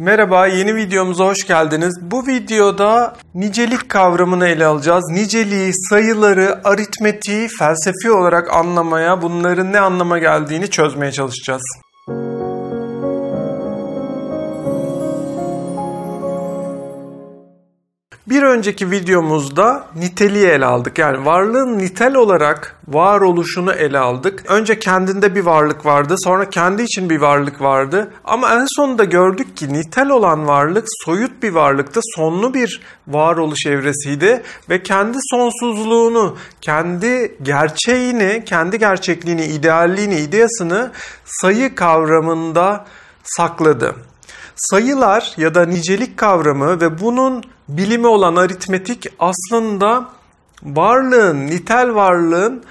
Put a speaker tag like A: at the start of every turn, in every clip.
A: Merhaba, yeni videomuza hoş geldiniz. Bu videoda nicelik kavramını ele alacağız. Niceliği, sayıları, aritmetiği felsefi olarak anlamaya, bunların ne anlama geldiğini çözmeye çalışacağız. Bir önceki videomuzda niteliği ele aldık. Yani varlığın nitel olarak varoluşunu ele aldık. Önce kendinde bir varlık vardı, sonra kendi için bir varlık vardı. Ama en sonunda gördük ki nitel olan varlık soyut bir varlıktı, sonlu bir varoluş evresiydi ve kendi sonsuzluğunu, kendi gerçeğini, kendi gerçekliğini, idealliğini, ideasını sayı kavramında sakladı. Sayılar ya da nicelik kavramı ve bunun bilimi olan aritmetik aslında varlığın, nitel varlığın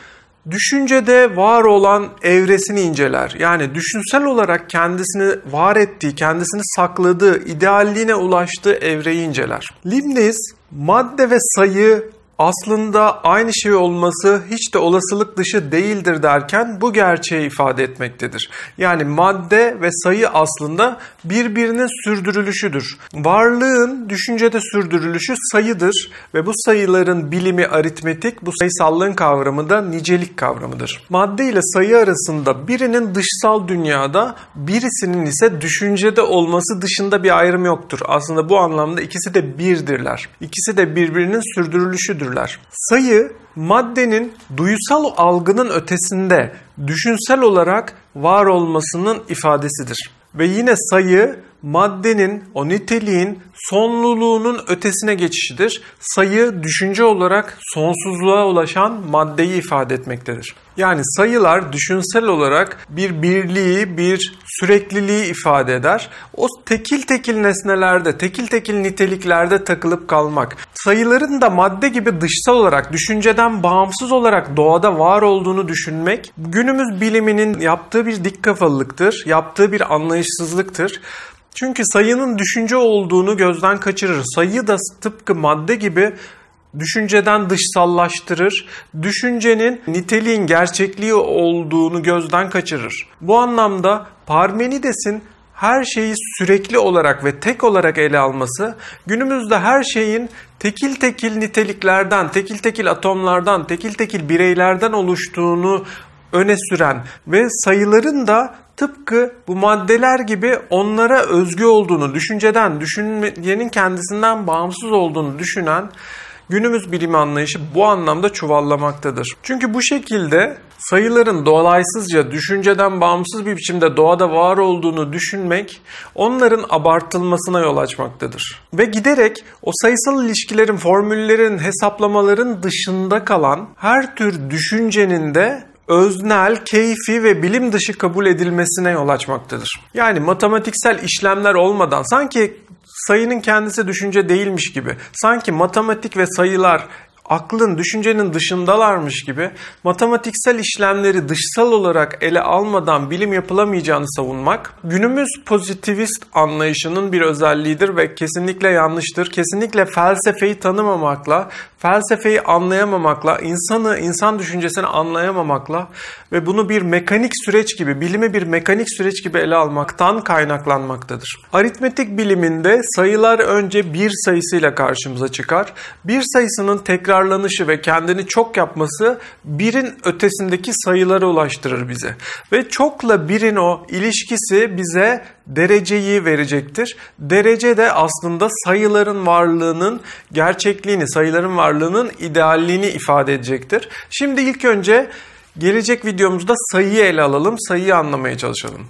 A: düşüncede var olan evresini inceler. Yani düşünsel olarak kendisini var ettiği, kendisini sakladığı, idealliğine ulaştığı evreyi inceler. Leibniz madde ve sayı aslında aynı şey olması hiç de olasılık dışı değildir derken bu gerçeği ifade etmektedir. Yani madde ve sayı aslında birbirinin sürdürülüşüdür. Varlığın düşüncede sürdürülüşü sayıdır ve bu sayıların bilimi aritmetik, bu sayısallığın kavramı da nicelik kavramıdır. Madde ile sayı arasında birinin dışsal dünyada, birisinin ise düşüncede olması dışında bir ayrım yoktur. Aslında bu anlamda ikisi de birdirler. İkisi de birbirinin sürdürülüşüdür görürler. Sayı maddenin duyusal algının ötesinde düşünsel olarak var olmasının ifadesidir. Ve yine sayı maddenin, o niteliğin sonluluğunun ötesine geçişidir. Sayı düşünce olarak sonsuzluğa ulaşan maddeyi ifade etmektedir. Yani sayılar düşünsel olarak bir birliği, bir sürekliliği ifade eder. O tekil tekil nesnelerde, tekil tekil niteliklerde takılıp kalmak. Sayıların da madde gibi dışsal olarak, düşünceden bağımsız olarak doğada var olduğunu düşünmek günümüz biliminin yaptığı bir dik kafalılıktır, yaptığı bir anlayışsızlıktır. Çünkü sayının düşünce olduğunu gözden kaçırır. Sayı da tıpkı madde gibi düşünceden dışsallaştırır. Düşüncenin niteliğin gerçekliği olduğunu gözden kaçırır. Bu anlamda Parmenides'in her şeyi sürekli olarak ve tek olarak ele alması günümüzde her şeyin tekil tekil niteliklerden, tekil tekil atomlardan, tekil tekil bireylerden oluştuğunu öne süren ve sayıların da tıpkı bu maddeler gibi onlara özgü olduğunu, düşünceden, düşüncenin kendisinden bağımsız olduğunu düşünen günümüz bilim anlayışı bu anlamda çuvallamaktadır. Çünkü bu şekilde sayıların dolaysızca düşünceden bağımsız bir biçimde doğada var olduğunu düşünmek onların abartılmasına yol açmaktadır. Ve giderek o sayısal ilişkilerin, formüllerin, hesaplamaların dışında kalan her tür düşüncenin de öznel, keyfi ve bilim dışı kabul edilmesine yol açmaktadır. Yani matematiksel işlemler olmadan sanki sayının kendisi düşünce değilmiş gibi, sanki matematik ve sayılar aklın, düşüncenin dışındalarmış gibi matematiksel işlemleri dışsal olarak ele almadan bilim yapılamayacağını savunmak günümüz pozitivist anlayışının bir özelliğidir ve kesinlikle yanlıştır. Kesinlikle felsefeyi tanımamakla, felsefeyi anlayamamakla, insanı, insan düşüncesini anlayamamakla ve bunu bir mekanik süreç gibi, bilimi bir mekanik süreç gibi ele almaktan kaynaklanmaktadır. Aritmetik biliminde sayılar önce bir sayısıyla karşımıza çıkar. Bir sayısının tekrarlanışı ve kendini çok yapması birin ötesindeki sayılara ulaştırır bize. Ve çokla birin o ilişkisi bize dereceyi verecektir. Derece de aslında sayıların varlığının gerçekliğini, sayıların varlığının idealliğini ifade edecektir. Şimdi ilk önce gelecek videomuzda sayıyı ele alalım, sayıyı anlamaya çalışalım.